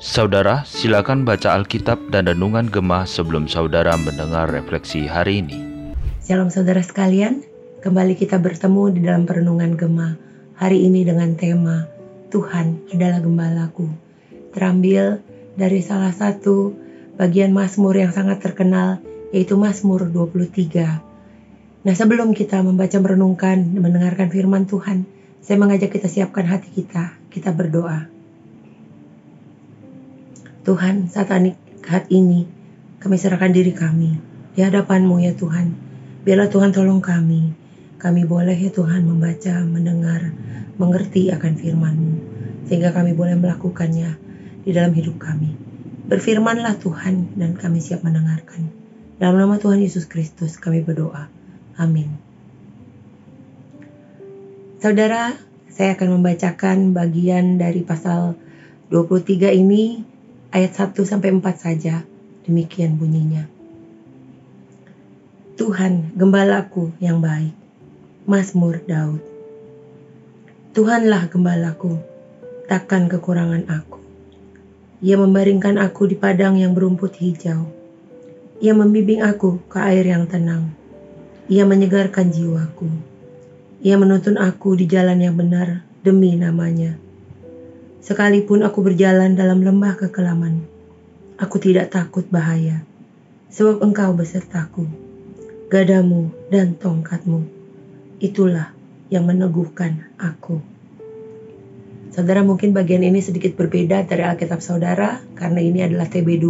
Saudara, silakan baca Alkitab dan Renungan Gemah sebelum saudara mendengar refleksi hari ini. Shalom saudara sekalian, kembali kita bertemu di dalam Perenungan Gemah. Hari ini dengan tema Tuhan adalah Gembalaku. Terambil dari salah satu bagian Mazmur yang sangat terkenal yaitu Mazmur 23. Nah sebelum kita membaca merenungkan mendengarkan firman Tuhan, saya mengajak kita siapkan hati kita, kita berdoa. Tuhan, saat saat ini kami serahkan diri kami di hadapan-Mu ya Tuhan. Biarlah Tuhan tolong kami. Kami boleh ya Tuhan membaca, mendengar, mengerti akan firman-Mu. Sehingga kami boleh melakukannya di dalam hidup kami. Berfirmanlah Tuhan dan kami siap mendengarkan. Dalam nama Tuhan Yesus Kristus kami berdoa. Amin. Saudara, saya akan membacakan bagian dari pasal 23 ini ayat 1 sampai 4 saja. Demikian bunyinya. Tuhan, gembalaku yang baik. Mazmur Daud. Tuhanlah gembalaku, takkan kekurangan aku. Ia membaringkan aku di padang yang berumput hijau. Ia membimbing aku ke air yang tenang. Ia menyegarkan jiwaku. Ia menuntun aku di jalan yang benar demi namanya. Sekalipun aku berjalan dalam lembah kekelaman, aku tidak takut bahaya, sebab engkau besertaku. Gadamu dan tongkatmu, itulah yang meneguhkan aku. Saudara mungkin bagian ini sedikit berbeda dari Alkitab saudara, karena ini adalah TB2.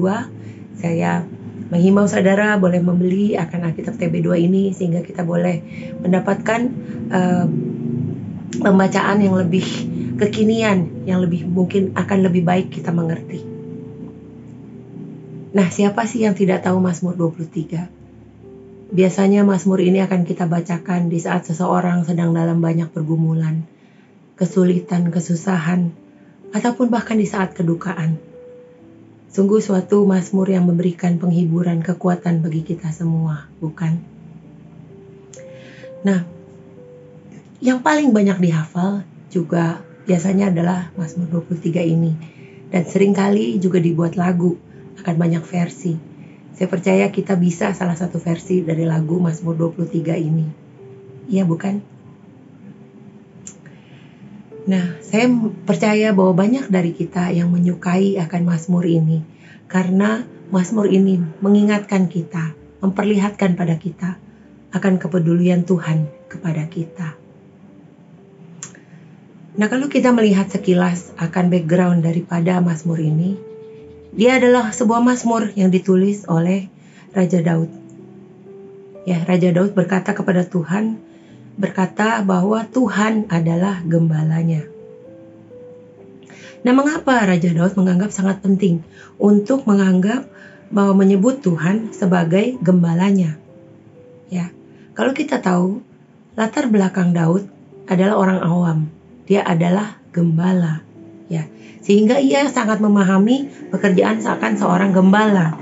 Saya menghimbau saudara boleh membeli akan Alkitab TB2 ini sehingga kita boleh mendapatkan uh, pembacaan yang lebih kekinian yang lebih mungkin akan lebih baik kita mengerti. Nah, siapa sih yang tidak tahu Mazmur 23? Biasanya Mazmur ini akan kita bacakan di saat seseorang sedang dalam banyak pergumulan, kesulitan, kesusahan, ataupun bahkan di saat kedukaan. Sungguh suatu Mazmur yang memberikan penghiburan kekuatan bagi kita semua, bukan? Nah, yang paling banyak dihafal juga biasanya adalah Mazmur 23 ini. Dan sering kali juga dibuat lagu, akan banyak versi. Saya percaya kita bisa salah satu versi dari lagu Mazmur 23 ini. Iya bukan? Nah, saya percaya bahwa banyak dari kita yang menyukai akan Mazmur ini karena Mazmur ini mengingatkan kita, memperlihatkan pada kita akan kepedulian Tuhan kepada kita. Nah, kalau kita melihat sekilas akan background daripada Mazmur ini, dia adalah sebuah Mazmur yang ditulis oleh Raja Daud. Ya, Raja Daud berkata kepada Tuhan, berkata bahwa Tuhan adalah gembalanya. Nah, mengapa Raja Daud menganggap sangat penting untuk menganggap bahwa menyebut Tuhan sebagai gembalanya? Ya, kalau kita tahu latar belakang Daud adalah orang awam, dia adalah gembala ya. Sehingga ia sangat memahami pekerjaan seakan seorang gembala.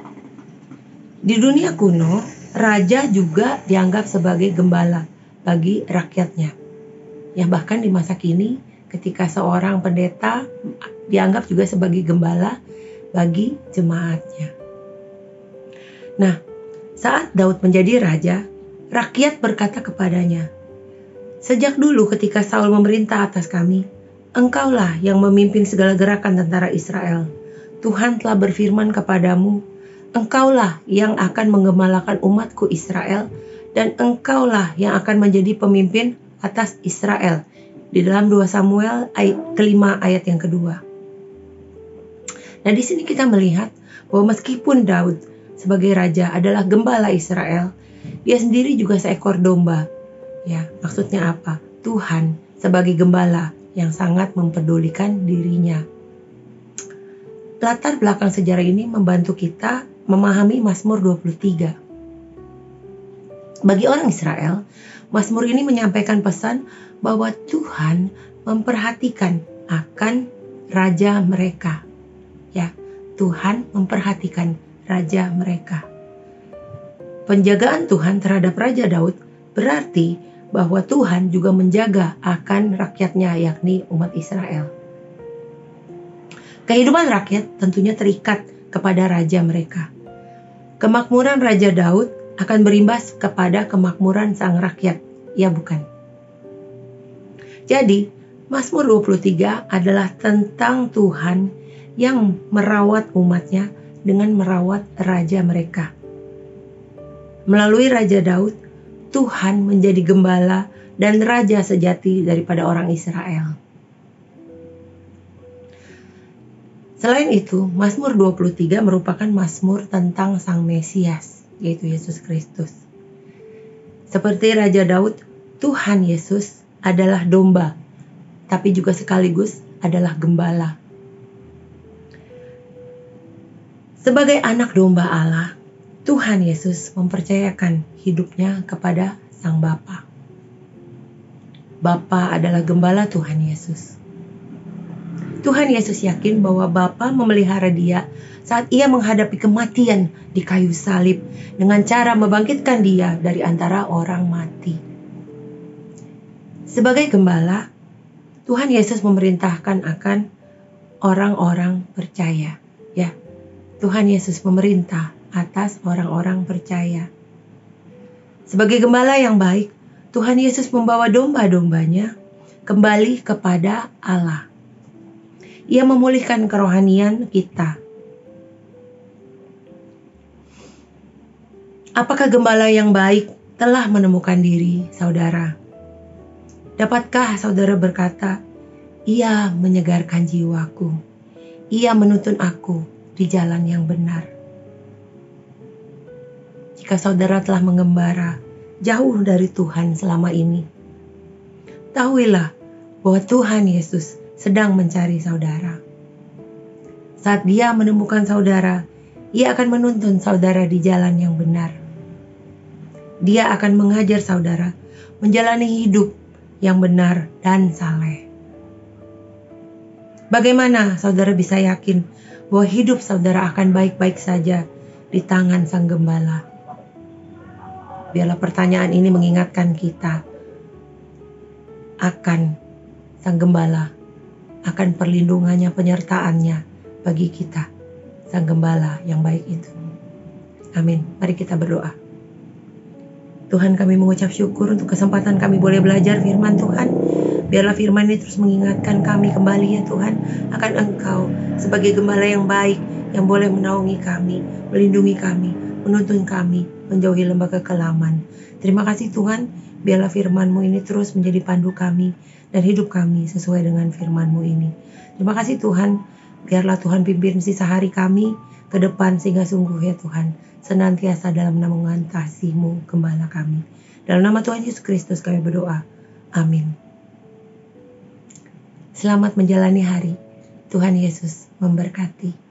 Di dunia kuno raja juga dianggap sebagai gembala bagi rakyatnya. Ya bahkan di masa kini ketika seorang pendeta dianggap juga sebagai gembala bagi jemaatnya. Nah saat Daud menjadi raja rakyat berkata kepadanya Sejak dulu ketika Saul memerintah atas kami, engkaulah yang memimpin segala gerakan tentara Israel. Tuhan telah berfirman kepadamu, engkaulah yang akan menggemalakan umatku Israel, dan engkaulah yang akan menjadi pemimpin atas Israel. Di dalam 2 Samuel ayat kelima ayat yang kedua. Nah di sini kita melihat bahwa meskipun Daud sebagai raja adalah gembala Israel, dia sendiri juga seekor domba Ya, maksudnya apa? Tuhan sebagai gembala yang sangat mempedulikan dirinya. Latar belakang sejarah ini membantu kita memahami Mazmur 23. Bagi orang Israel, Mazmur ini menyampaikan pesan bahwa Tuhan memperhatikan akan raja mereka. Ya, Tuhan memperhatikan raja mereka. Penjagaan Tuhan terhadap Raja Daud berarti bahwa Tuhan juga menjaga akan rakyatnya yakni umat Israel. Kehidupan rakyat tentunya terikat kepada raja mereka. Kemakmuran Raja Daud akan berimbas kepada kemakmuran sang rakyat, ya bukan? Jadi, Mazmur 23 adalah tentang Tuhan yang merawat umatnya dengan merawat raja mereka. Melalui Raja Daud, Tuhan menjadi gembala dan raja sejati daripada orang Israel. Selain itu, Mazmur 23 merupakan Mazmur tentang Sang Mesias, yaitu Yesus Kristus. Seperti Raja Daud, Tuhan Yesus adalah domba, tapi juga sekaligus adalah gembala. Sebagai anak domba Allah, Tuhan Yesus mempercayakan hidupnya kepada Sang Bapa. Bapa adalah gembala Tuhan Yesus. Tuhan Yesus yakin bahwa Bapa memelihara dia saat ia menghadapi kematian di kayu salib dengan cara membangkitkan dia dari antara orang mati. Sebagai gembala, Tuhan Yesus memerintahkan akan orang-orang percaya. Ya, Tuhan Yesus memerintah atas orang-orang percaya. Sebagai gembala yang baik, Tuhan Yesus membawa domba-dombanya kembali kepada Allah. Ia memulihkan kerohanian kita. Apakah gembala yang baik telah menemukan diri, saudara? Dapatkah saudara berkata, "Ia menyegarkan jiwaku, ia menuntun aku di jalan yang benar"? Jika saudara telah mengembara jauh dari Tuhan selama ini, tahuilah bahwa Tuhan Yesus sedang mencari saudara. Saat dia menemukan saudara, ia akan menuntun saudara di jalan yang benar. Dia akan mengajar saudara menjalani hidup yang benar dan saleh. Bagaimana saudara bisa yakin bahwa hidup saudara akan baik-baik saja di tangan Sang Gembala? Biarlah pertanyaan ini mengingatkan kita akan Sang Gembala akan perlindungannya, penyertaannya bagi kita, Sang Gembala yang baik itu. Amin. Mari kita berdoa. Tuhan kami mengucap syukur untuk kesempatan kami boleh belajar firman Tuhan. Biarlah firman ini terus mengingatkan kami kembali ya Tuhan akan Engkau sebagai gembala yang baik yang boleh menaungi kami, melindungi kami, menuntun kami, menjauhi lembaga kekelaman. Terima kasih Tuhan, biarlah firman-Mu ini terus menjadi pandu kami dan hidup kami sesuai dengan firman-Mu ini. Terima kasih Tuhan, biarlah Tuhan pimpin sisa hari kami ke depan sehingga sungguh ya Tuhan, senantiasa dalam namungan kasih-Mu gembala kami. Dalam nama Tuhan Yesus Kristus kami berdoa. Amin. Selamat menjalani hari. Tuhan Yesus memberkati.